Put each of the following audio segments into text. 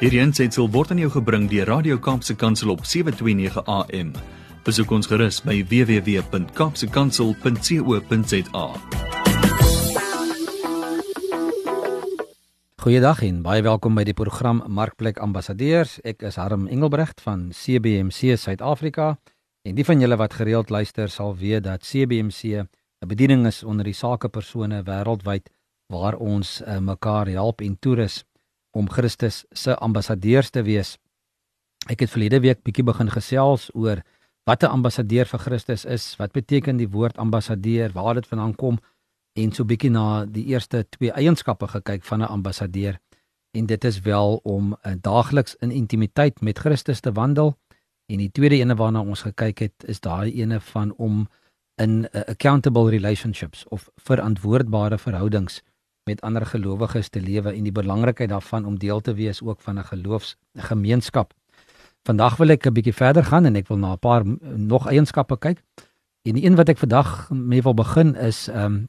Hierdie aanseit word aan jou gebring deur Radio Kaapse Kansel op 7:29 AM. Besoek ons gerus by www.kapsekansel.co.za. Goeiedag en baie welkom by die program Markplek Ambassadeurs. Ek is Harm Engelbrecht van CBMC Suid-Afrika. En die van julle wat gereeld luister sal weet dat CBMC 'n bediening is onder die sakepersone wêreldwyd waar ons uh, mekaar help en toerus om Christus se ambassadeurs te wees. Ek het verlede week bietjie begin gesels oor wat 'n ambassadeur vir Christus is, wat beteken die woord ambassadeur, waar dit vandaan kom en so bietjie na die eerste twee eienskappe gekyk van 'n ambassadeur. En dit is wel om uh, daagliks in intimiteit met Christus te wandel. En die tweede ene waarna ons gekyk het, is daai ene van om in uh, accountable relationships of verantwoordbare verhoudings met ander gelowiges te lewe en die belangrikheid daarvan om deel te wees ook van 'n geloofsgemeenskap. Vandag wil ek 'n bietjie verder gaan en ek wil na 'n paar nog eienskappe kyk. En die een wat ek vandag mee wil begin is ehm um,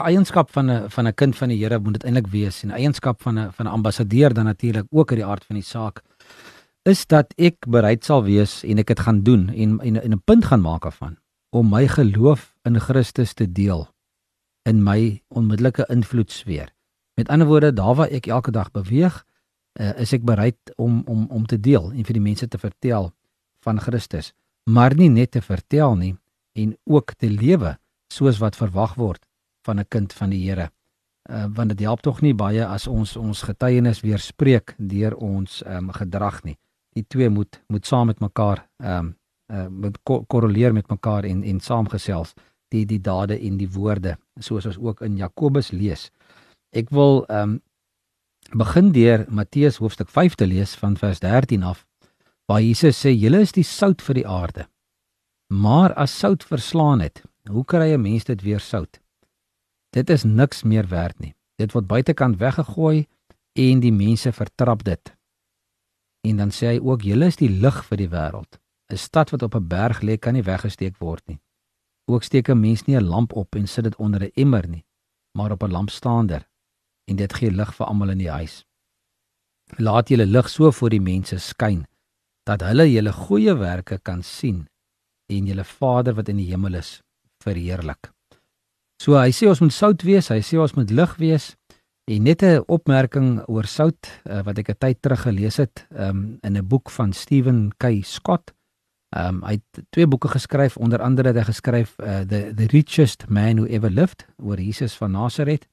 eienskap van 'n van 'n kind van die Here moet dit eintlik wees en eienskap van 'n van 'n ambassadeur dan natuurlik ook uit die aard van die saak is dat ek bereid sal wees en ek dit gaan doen en en, 'n punt gaan maak af om my geloof in Christus te deel in my onmiddellike invloedsfeer. Met ander woorde, daar waar ek elke dag beweeg, uh, is ek bereid om om om te deel en vir die mense te vertel van Christus, maar nie net te vertel nie en ook te lewe soos wat verwag word van 'n kind van die Here. Uh, want dit help tog nie baie as ons ons getuienis weerspreek deur ons um, gedrag nie. Die twee moet moet saam met mekaar ehm um, uh, moet ko korreleer met mekaar en en saamgesels die die dade en die woorde soos ons ook in Jakobus lees. Ek wil ehm um, begin deur Matteus hoofstuk 5 te lees van vers 13 af waar Jesus sê julle is die sout vir die aarde. Maar as sout verslaan het, hoe kry 'n mens dit weer sout? Dit is niks meer werd nie. Dit word buitekant weggegooi en die mense vertrap dit. En dan sê hy ook julle is die lig vir die wêreld. 'n Stad wat op 'n berg lê kan nie weggesteek word nie. Ook steek 'n mens nie 'n lamp op en sit dit onder 'n emmer nie, maar op 'n lampstaander en dit gee lig vir almal in die huis. Laat julle lig so voor die mense skyn dat hulle julle goeie werke kan sien en julle Vader wat in die hemel is verheerlik. So hy sê ons moet sout wees, hy sê ons moet lig wees. En net 'n opmerking oor sout uh, wat ek 'n tyd terug gelees het um, in 'n boek van Stephen K. Scott. Ehm um, hy het twee boeke geskryf, onder andere het hy geskryf uh, The The Richest Man Who Ever Lived oor Jesus van Nasaret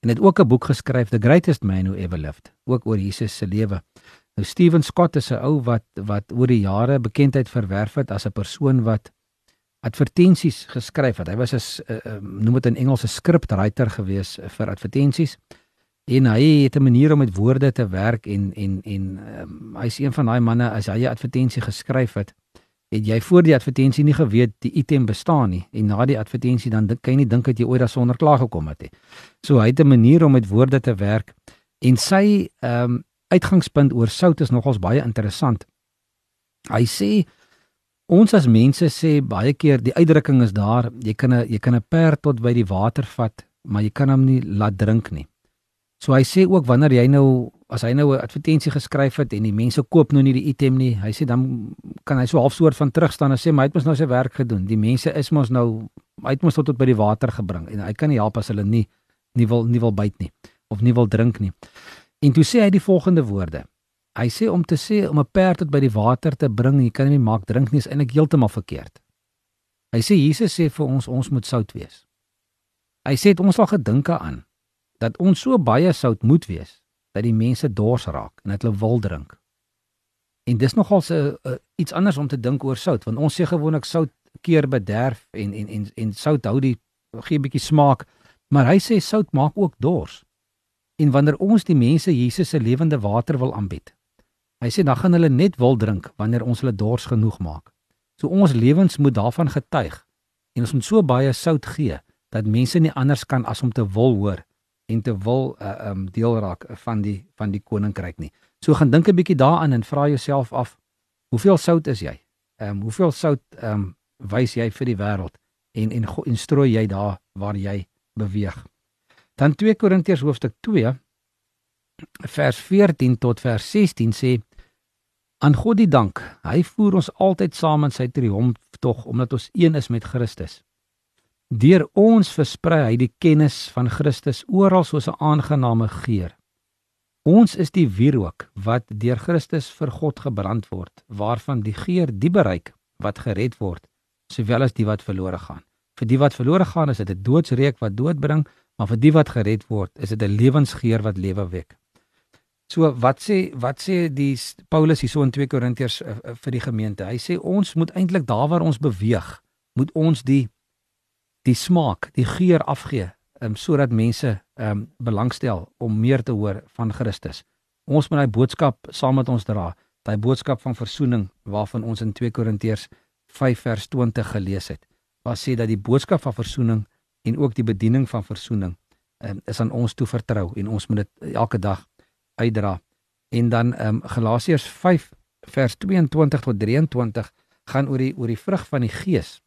en het ook 'n boek geskryf The Greatest Man Who Ever Lived ook oor Jesus se lewe. Nou Steven Scott is 'n ou wat wat oor die jare bekendheid verwerf het as 'n persoon wat advertensies geskryf het. Hy was 'n uh, noem dit in Engels 'n scriptwriter gewees vir advertensies. En hy het 'n manier om met woorde te werk en en en um, hy's een van daai manne as hy 'n advertensie geskryf het, het jy voor die advertensie nie geweet die item bestaan nie en na die advertensie dan kan jy nie dink dat jy ooit daarsonder klaar gekom het nie. So hy het 'n manier om met woorde te werk en sy ehm um, uitgangspunt oor sout is nogals baie interessant. Hy sê ons as mense sê baie keer die uitdrukking is daar jy kan 'n jy kan 'n perd tot by die water vat, maar jy kan hom nie laat drink nie. So hy sê ook wanneer jy nou as hy nou 'n advertensie geskryf het en die mense koop nou nie die item nie, hy sê dan kan hy so half soort van terugstaan en sê maar hy het mos nou sy werk gedoen. Die mense is mos nou hy het mos tot, tot by die water gebring en hy kan nie help as hulle nie nie wil nie wil byt nie of nie wil drink nie. En toe sê hy die volgende woorde. Hy sê om te sê om 'n perd tot by die water te bring, jy kan nie maak drink nie is eintlik heeltemal verkeerd. Hy sê Jesus sê vir ons ons moet sout wees. Hy sê dit ons sal gedink aan dat ons so baie sout moet wees dat die mense dors raak en dat hulle wil drink. En dis nogal uh, uh, iets anders om te dink oor sout want ons sê gewoonlik sout keer bederf en en en en sout hou die gee 'n bietjie smaak, maar hy sê sout maak ook dors. En wanneer ons die mense Jesus se lewende water wil aanbied, hy sê dan gaan hulle net wil drink wanneer ons hulle dors genoeg maak. So ons lewens moet daarvan getuig en ons moet so baie sout gee dat mense nie anders kan as om te wil hoor en te wil uh, um deel raak van die van die koninkryk nie. So gaan dink 'n bietjie daaraan en vra jouself af, hoeveel sout is jy? Um hoeveel sout um wys jy vir die wêreld en en en strooi jy daar waar jy beweeg? Dan 2 Korintiërs hoofstuk 2 vers 14 tot vers 16 sê aan God die dank. Hy voer ons altyd saam in sy triomftog omdat ons een is met Christus. Deur ons versprei hy die kennis van Christus oral soos 'n aangename geur. Ons is die wierook wat deur Christus vir God gebrand word, waarvan die geur die bereik wat gered word, sowel as die wat verlore gaan. Vir die wat verlore gaan is dit 'n doodsreek wat dood bring, maar vir die wat gered word, is dit 'n lewensgeur wat lewe wek. So wat sê wat sê die Paulus hierso in 2 Korintiërs uh, uh, vir die gemeente? Hy sê ons moet eintlik daar waar ons beweeg, moet ons die die smaak, die geur afgee, um, sodat mense um belangstel om meer te hoor van Christus. Ons moet daai boodskap saam met ons dra, daai boodskap van verzoening waarvan ons in 2 Korintiërs 5 vers 20 gelees het. Waar sê dat die boodskap van verzoening en ook die bediening van verzoening um, is aan ons toe vertrou en ons moet dit elke dag uitdra. En dan um Galasiërs 5 vers 22 tot 23 gaan oor die oor die vrug van die gees.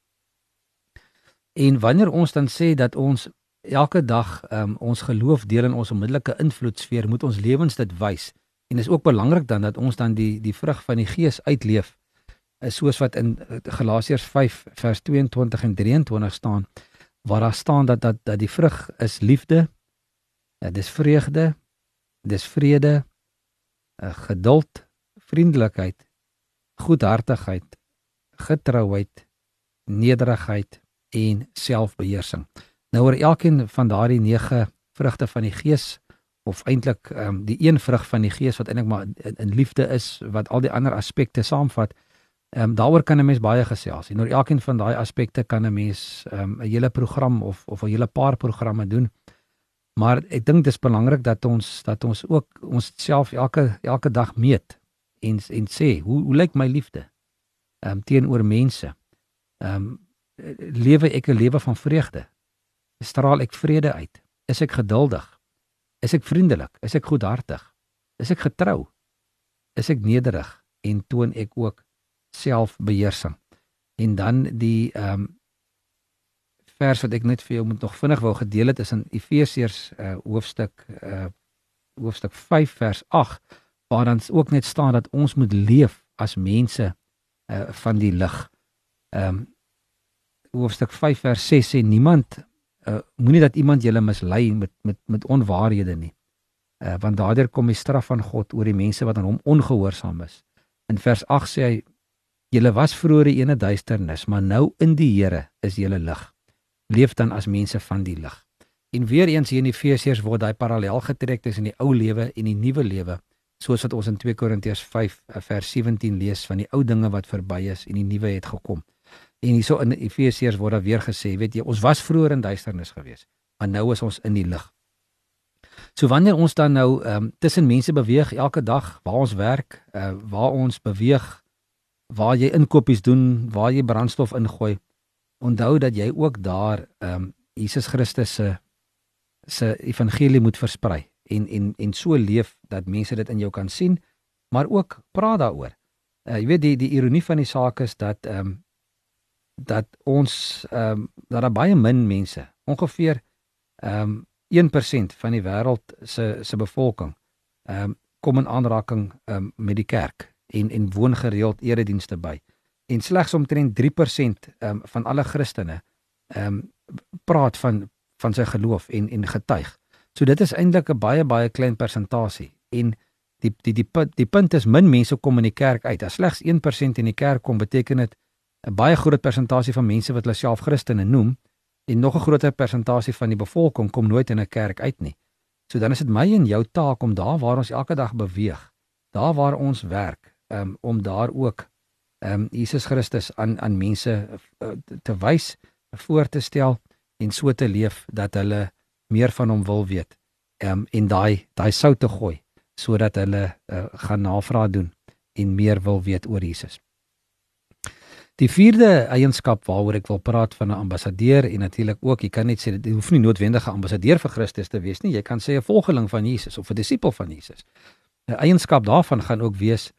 En wanneer ons dan sê dat ons elke dag um, ons geloof deel in ons onmiddellike invloedsfeer, moet ons lewens dit wys. En is ook belangrik dan dat ons dan die die vrug van die Gees uitleef. Is soos wat in eh, Galasiërs 5 vers 22 en 23 staan, waar daar staan dat dat dat die vrug is liefde, dit is vreugde, dis vrede, geduld, vriendelikheid, goedhartigheid, getrouheid, nederigheid en selfbeheersing. Nou oor elkeen van daardie 9 vrugte van die Gees of eintlik um, die een vrug van die Gees wat eintlik maar in, in liefde is wat al die ander aspekte saamvat. Ehm um, daaroor kan 'n mens baie gesels. En oor elkeen van daai aspekte kan 'n mens ehm, 'n um, hele program of of 'n hele paar programme doen. Maar ek dink dit is belangrik dat ons dat ons ook ons self elke elke dag meet en en sê hoe hoe lyk my liefde ehm um, teenoor mense. Ehm um, lewe ek 'n lewe van vreugde? Straal ek vrede uit? Is ek geduldig? Is ek vriendelik? Is ek goedhartig? Is ek getrou? Is ek nederig en toon ek ook selfbeheersing? En dan die ehm um, vers wat ek net vir jou moet nog vinnig wou gedeel het is in Efesiërs uh, hoofstuk uh, hoofstuk 5 vers 8 waar dan ook net staan dat ons moet leef as mense uh, van die lig. Ehm um, hoofstuk 5 vers 6 sê niemand uh, moenie dat iemand julle mislei met met met onwaarhede nie. Uh, want daardeur kom die straf van God oor die mense wat aan hom ongehoorsaam is. In vers 8 sê hy julle was vroeër in 'n duisternis, maar nou in die Here is julle lig. Leef dan as mense van die lig. En weer eens hier in Efesiërs word daai parallel getrek tussen die ou lewe en die nuwe lewe, soos wat ons in 2 Korintiërs 5 uh, vers 17 lees van die ou dinge wat verby is en die nuwe het gekom. En hierso in Efesiërs word daar weer gesê, weet jy, ons was vroeër in duisternis geweest, maar nou is ons in die lig. So wanneer ons dan nou ehm um, tussen mense beweeg elke dag, waar ons werk, uh waar ons beweeg, waar jy inkopies doen, waar jy brandstof ingooi, onthou dat jy ook daar ehm um, Jesus Christus se se evangelie moet versprei en en en so leef dat mense dit in jou kan sien, maar ook praat daaroor. Uh, jy weet die die ironie van die saak is dat ehm um, dat ons ehm um, dat daar baie min mense, ongeveer ehm um, 1% van die wêreld se se bevolking ehm um, kom in aanraking ehm um, met die kerk en en woon gereeld eredienste by. En slegs omtrent 3% ehm um, van alle Christene ehm um, praat van van sy geloof en en getuig. So dit is eintlik 'n baie baie klein persentasie en die die die die punt is min mense kom in die kerk uit. As slegs 1% in die kerk kom, beteken dit 'n baie groot persentasie van mense wat hulle self Christene noem en nog 'n groter persentasie van die bevolking kom nooit in 'n kerk uit nie. So dan is dit my en jou taak om daar waar ons elke dag beweeg, daar waar ons werk, um, om daar ook ehm um, Jesus Christus aan aan mense uh, te wys, voor te stel en so te leef dat hulle meer van hom wil weet. Ehm um, en daai daai sout te gooi sodat hulle uh, gaan navraag doen en meer wil weet oor Jesus. Die vierde eienskap waaroor ek wil praat van 'n ambassadeur en natuurlik ook, jy kan net sê dit hoef nie noodwendig 'n ambassadeur vir Christus te wees nie. Jy kan sê 'n volgeling van Jesus of 'n disipel van Jesus. 'n Eienskap daarvan gaan ook wees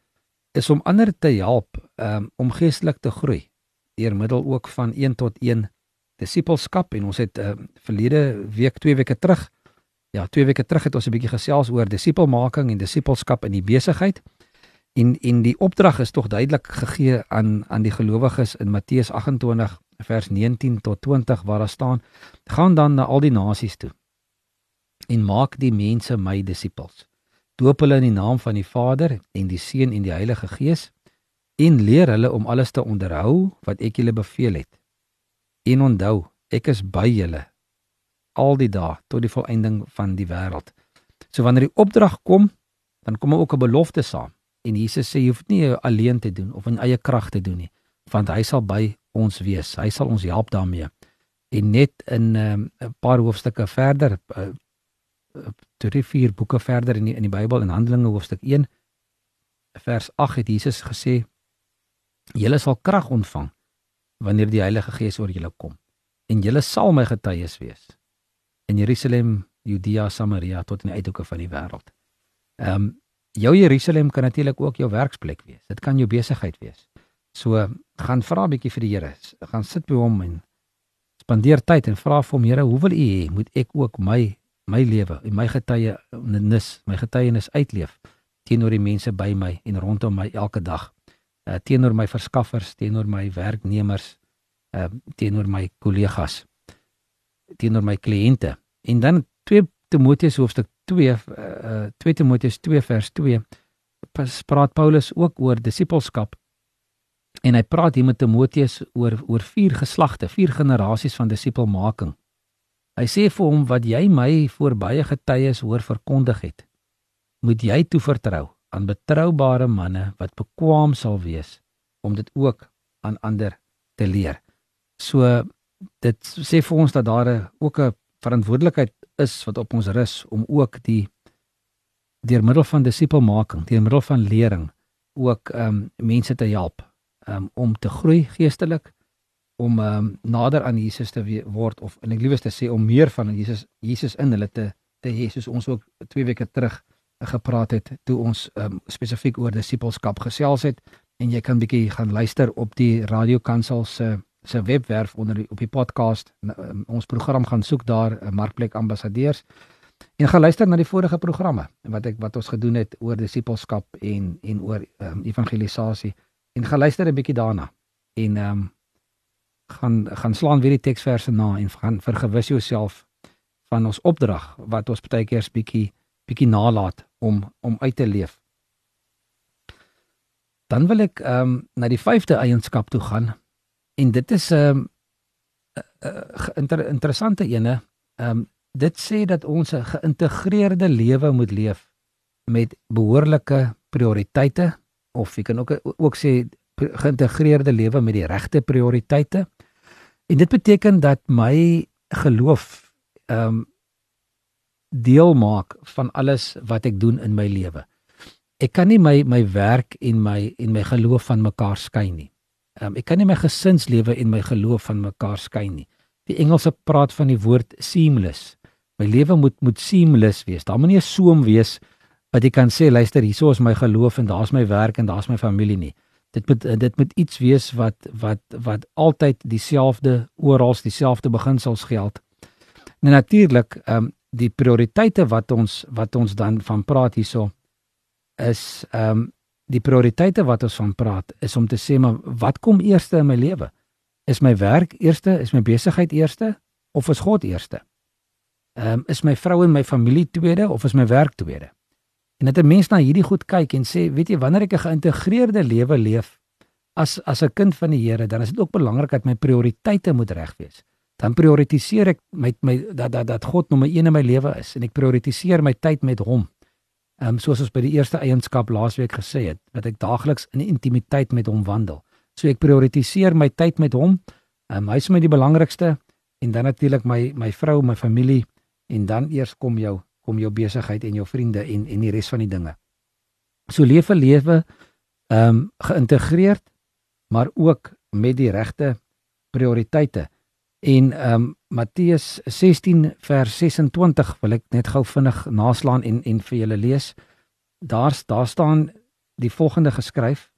is om ander te help um, om geestelik te groei deur middel ook van 1 tot 1 disipelskap en ons het uh, verlede week 2 weke terug Ja, twee weke terug het ons 'n bietjie gesels oor disipelmaking en disipelskap in die besigheid. En en die opdrag is tog duidelik gegee aan aan die gelowiges in Matteus 28 vers 19 tot 20 waar daar staan: "Gaan dan na al die nasies toe en maak die mense my disippels. Doop hulle in die naam van die Vader en die Seun en die Heilige Gees en leer hulle om alles te onderhou wat ek julle beveel het. En onthou, ek is by julle al die dae tot die volëinding van die wêreld." So wanneer die opdrag kom, dan kom ook 'n belofte saam. En Jesus sê jy hoef nie alleen te doen of in eie krag te doen nie, want hy sal by ons wees. Hy sal ons help daarmee. En net in 'n um, paar hoofstukke verder, uh, drie vier boeke verder in die, in die Bybel in Handelinge hoofstuk 1 vers 8 het Jesus gesê: "Julle sal krag ontvang wanneer die Heilige Gees oor julle kom, en julle sal my getuies wees in Jerusalem, Judea, Samaria tot in die uithoeke van die wêreld." Ehm um, jou Jerusalem kan natuurlik ook jou werksplek wees. Dit kan jou besigheid wees. So gaan vra 'n bietjie vir die Here. Gaan sit by hom en spandeer tyd en vra vir hom, Here, hoe wil U hê moet ek ook my my lewe en my getuienis, my getuienis uitleef teenoor die mense by my en rondom my elke dag. Uh, teenoor my verskaffers, teenoor my werknemers, uh, teenoor my kollegas, teenoor my kliënte. En dan 2 Timoteus hoofstuk 2 uh, 2 Timoteus 2 vers 2 praat Paulus ook oor disippelskap en hy praat hier met Timoteus oor oor vier geslagte, vier generasies van disipelmaking. Hy sê vir hom wat jy my voor baie getuies hoor verkondig het, moet jy toevertrou aan betroubare manne wat bekwam sal wees om dit ook aan ander te leer. So dit sê vir ons dat daar ook 'n verantwoordelikheid is wat op ons rus om ook die deur middel van disipelmaking, deur middel van lering ook ehm um, mense te help um, om te groei geestelik om um, nader aan Jesus te word of en ek liewes te sê om meer van Jesus Jesus in hulle te te hê soos ons ook 2 weke terug gepraat het toe ons um, spesifiek oor disipelskap gesels het en jy kan bietjie gaan luister op die Radio Kansel se se webwerf onder die, op die podcast um, ons program gaan soek daar 'n uh, markplek ambassadeurs en gaan luister na die vorige programme wat ek wat ons gedoen het oor disipelskap en en oor um, evangelisasie en gaan luister 'n bietjie daarna en ehm um, gaan gaan slaan weer die teksverse na en gaan vergewis jouself van ons opdrag wat ons baie keer 'n bietjie bietjie nalat om om uit te leef. Dan wil ek ehm um, na die vyfde eienskap toe gaan en dit is 'n um, uh, uh, inter, interessante ene. Ehm um, dit sê dat ons 'n geïntegreerde lewe moet leef met behoorlike prioriteite of jy kan ook ook sê geïntegreerde lewe met die regte prioriteite. En dit beteken dat my geloof ehm um, deel maak van alles wat ek doen in my lewe. Ek kan nie my my werk en my en my geloof van mekaar skei nie. Ehm um, ek kan nie my gesinslewe en my geloof van mekaar skei nie. Die Engelse praat van die woord seamless. My lewe moet moet seamless wees. Daar moet nie 'n soom wees wat jy kan sê luister hierso is my geloof en daar's my werk en daar's my familie nie. Dit moet dit moet iets wees wat wat wat altyd dieselfde oral dieselfde beginsels geld. En natuurlik ehm um, die prioriteite wat ons wat ons dan van praat hierso is ehm um, die prioriteite wat ons van praat is om te sê maar wat kom eerste in my lewe? Is my werk eerste? Is my besigheid eerste of is God eerste? Ehm um, is my vrou en my familie tweede of is my werk tweede? En dat 'n mens na hierdie goed kyk en sê, weet jy, wanneer ek 'n geïntegreerde lewe leef as as 'n kind van die Here, dan is dit ook belangrik dat my prioriteite moet reg wees. Dan prioritiseer ek my my dat dat dat God nommer 1 in my lewe is en ek prioritiseer my tyd met hom. Ehm um, soos ons by die eerste eienskap laasweek gesê het, dat ek daagliks in intimiteit met hom wandel. So ek prioritiseer my tyd met hom. Ehm um, hy is my die belangrikste en dan natuurlik my my vrou, my familie en dan eers kom jou kom jou besigheid en jou vriende en en die res van die dinge. So leef 'n lewe ehm um, geïntegreerd maar ook met die regte prioriteite. En ehm um, Matteus 16 vers 26 wil ek net gou vinnig naslaan en en vir julle lees. Daar's daar staan die volgende geskryf.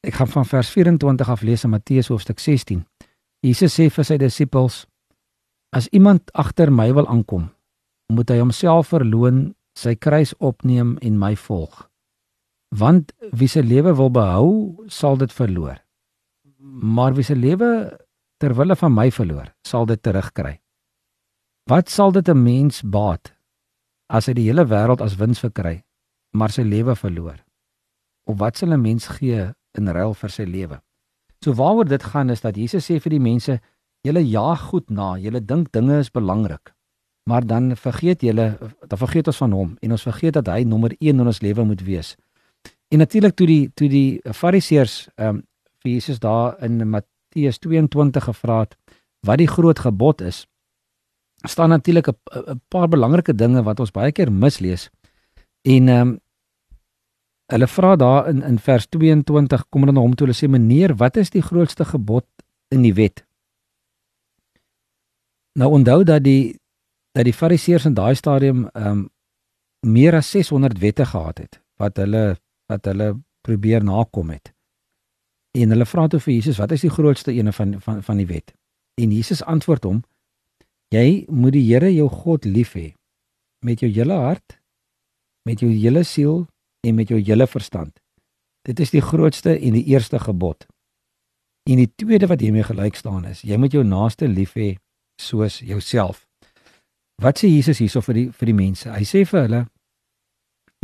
Ek gaan van vers 24 af lees in Matteus hoofstuk 16. Jesus sê vir sy disippels: As iemand agter my wil aankom, moet hy homself verloon, sy kruis opneem en my volg. Want wie se lewe wil behou, sal dit verloor. Maar wie se lewe ter wille van my verloor, sal dit terugkry. Wat sal dit 'n mens baat as hy die hele wêreld as wins verkry, maar sy lewe verloor? Of wat sal 'n mens gee in ruil vir sy lewe? So waaroor dit gaan is dat Jesus sê vir die mense, julle jaag goed na, julle dink dinge is belangrik. Maar dan vergeet julle, dan vergeet ons van hom en ons vergeet dat hy nommer 1 in ons lewe moet wees. En natuurlik toe die toe die Fariseërs ehm um, vir Jesus daar in Matteus 22 gevra het wat die groot gebod is, staan natuurlik 'n paar belangrike dinge wat ons baie keer mislees. En ehm um, hulle vra daar in in vers 22 kom hulle na hom toe hulle sê meneer, wat is die grootste gebod in die wet? Nou onthou dat die dat die Fariseërs in daai stadium ehm um, meer as 600 wette gehad het wat hulle wat hulle probeer nakom het. En hulle vra toe vir Jesus, wat is die grootste een van van van die wet? En Jesus antwoord hom: Jy moet die Here jou God lief hê met jou hele hart, met jou hele siel en met jou hele verstand. Dit is die grootste en die eerste gebod. En die tweede wat hiermee gelyk staan is, jy moet jou naaste lief hê soos jouself. Wat sê Jesus hierso vir die vir die mense? Hy sê vir hulle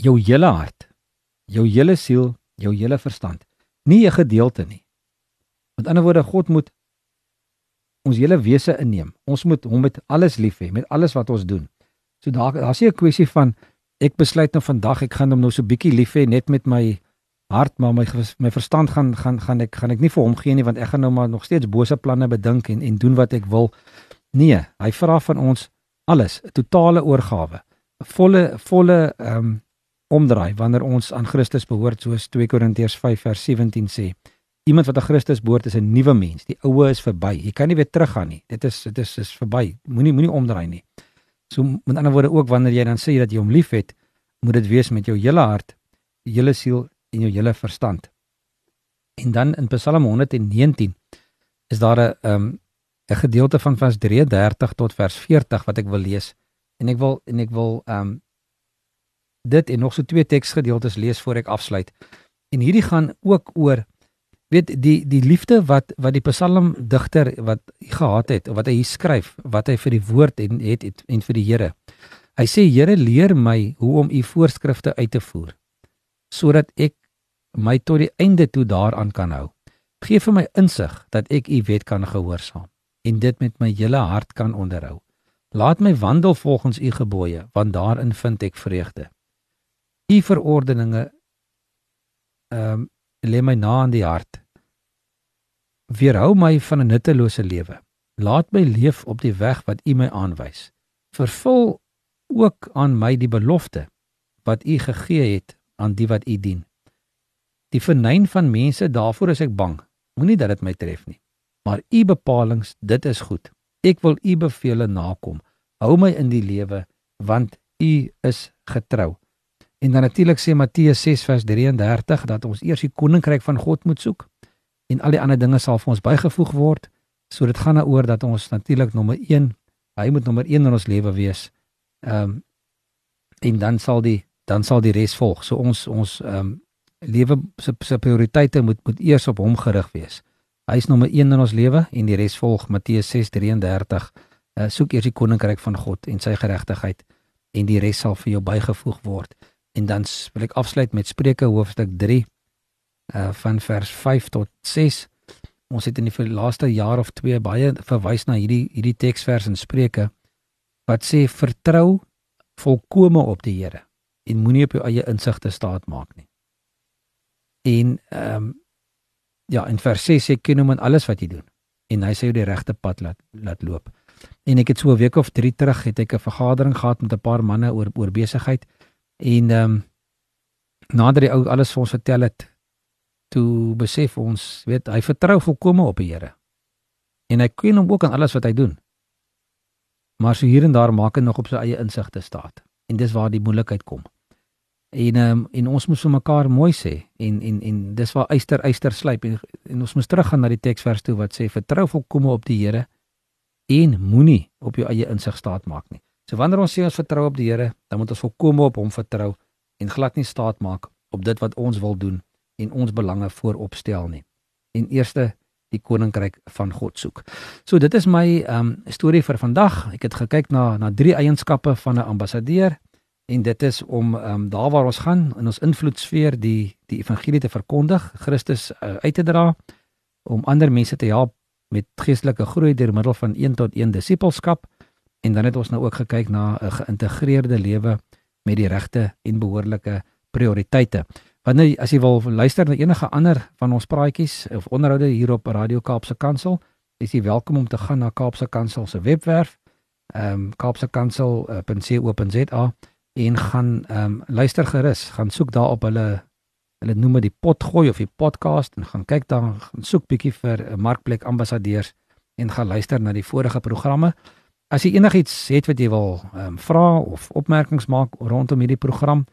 jou hele hart, jou hele siel, jou hele verstand, nie 'n gedeelte nie. Met ander woorde, God moet ons hele wese inneem. Ons moet hom met alles lief hê, met alles wat ons doen. So daar daar's nie 'n kwessie van ek besluit nou vandag ek gaan hom nou so bietjie lief hê net met my hart, maar my my verstand gaan gaan gaan ek gaan ek nie vir hom gee nie want ek gaan nou maar nog steeds bose planne bedink en en doen wat ek wil. Nee, hy vra van ons alles, 'n totale oorgawe, 'n volle volle ehm um, omdraai wanneer ons aan Christus behoort soos 2 Korintiërs 5 vers 17 sê. Iemand wat aan Christus behoort is 'n nuwe mens. Die ou is verby. Jy kan nie weer teruggaan nie. Dit is dit is is verby. Moenie moenie omdraai nie. So met ander woorde ook wanneer jy dan sê dat jy hom liefhet, moet dit wees met jou hele hart, jou hele siel en jou hele verstand. En dan in Psalm 119 is daar 'n um 'n gedeelte van vers 33 tot vers 40 wat ek wil lees. En ek wil en ek wil um dit en nog so twee teksgedeeltes lees voor ek afsluit. En hierdie gaan ook oor weet die die liefde wat wat die Psalm digter wat hy gehad het of wat hy skryf wat hy vir die woord en het, het en vir die Here. Hy sê Here leer my hoe om u voorskrifte uit te voer sodat ek my tot die einde toe daaraan kan hou. Geef vir my insig dat ek u wet kan gehoorsaam en dit met my hele hart kan onderhou. Laat my wandel volgens u gebooie want daarin vind ek vreugde. U verordeninge ehm um, lê my na aan die hart Weerhou my van 'n nuttelose lewe. Laat my leef op die weg wat U my aanwys. Vervul ook aan my die belofte wat U gegee het aan die wat U dien. Die vernyn van mense, daarvoor is ek bang. Moenie dat dit my tref nie. Maar U bepalinge, dit is goed. Ek wil U beveel nakom. Hou my in die lewe want U is getrou. En dan natuurlik sê Matteus 6 vers 33 dat ons eers die koninkryk van God moet soek en al die ander dinge sal vir ons bygevoeg word. So dit gaan daaroor dat ons natuurlik nommer 1, hy moet nommer 1 in ons lewe wees. Ehm um, en dan sal die dan sal die res volg. So ons ons ehm um, lewe se se prioriteite moet moet eers op hom gerig wees. Hy is nommer 1 in ons lewe en die res volg Matteus 6:33. Uh, soek eers die koninkryk van God en sy geregtigheid en die res sal vir jou bygevoeg word. En dan wil ek afsluit met Spreuke hoofstuk uh van vers 5 tot 6. Ons het in die laaste jaar of 2 baie verwys na hierdie hierdie teksvers in Spreuke wat sê vertrou volkome op die Here en moenie op jou eie insigte staat maak nie. En ehm um, ja, in vers 6 sê ken hom in alles wat jy doen en hy sê jy die regte pad laat laat loop. En ek het so 'n week of 3 terug het ek 'n vergadering gehad met 'n paar manne oor oor besigheid en ehm um, nadat die ou alles vir ons vertel het, toe besef ons, weet, hy vertrou volkome op die Here. En hy ken hom ook aan alles wat hy doen. Maar so hier en daar maak hy nog op sy eie insigte staat. En dis waar die moeilikheid kom. En um, en ons moet vir mekaar mooi sê en en en dis waar eyster eyster slyp en, en ons moet teruggaan na die teksvers toe wat sê vertrou volkome op die Here en moenie op jou eie insig staat maak nie. So wanneer ons sê ons vertrou op die Here, dan moet ons volkome op hom vertrou en glad nie staat maak op dit wat ons wil doen en ons belange voorop stel nie. En eerste die koninkryk van God soek. So dit is my ehm um, storie vir vandag. Ek het gekyk na na drie eienskappe van 'n ambassadeur en dit is om um, daar waar ons gaan in ons invloedsfeer die die evangelie te verkondig, Christus uh, uit te dra, om ander mense te help met geestelike groei deur middel van een tot een disippelskap en dan het ons nou ook gekyk na 'n geïntegreerde lewe met die regte en behoorlike prioriteite. Wanneer as jy wil luister na enige ander van ons praatjies of onderhoude hier op Radio Kaapse Kansel, is jy welkom om te gaan na Kaapse Kansel se webwerf, ehm um, kaapsekansel.co.za en gaan ehm um, luister gerus, gaan soek daar op hulle hulle noem dit die potgooi of die podcast en gaan kyk dan gaan soek bietjie vir 'n markplek ambassadeurs en gaan luister na die vorige programme. As jy enigiets het wat jy wil ehm um, vra of opmerkings maak rondom hierdie program,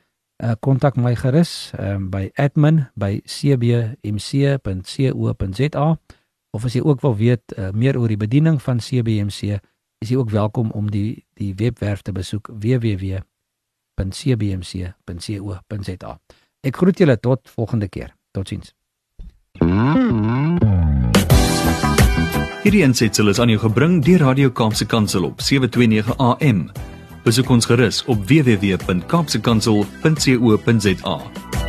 uh, kontak my gerus um, by admin@cbmc.co.za of as jy ook wil weet uh, meer oor die bediening van CBMC, is jy ook welkom om die die webwerf te besoek www.cbmc.co.za. Ek groet julle tot volgende keer. Totsiens. Hierdie aansetsel is aan jou gebring deur Radio Kaapse Kansel op 729 AM. Besoek ons gerus op www.kaapsekansel.co.za.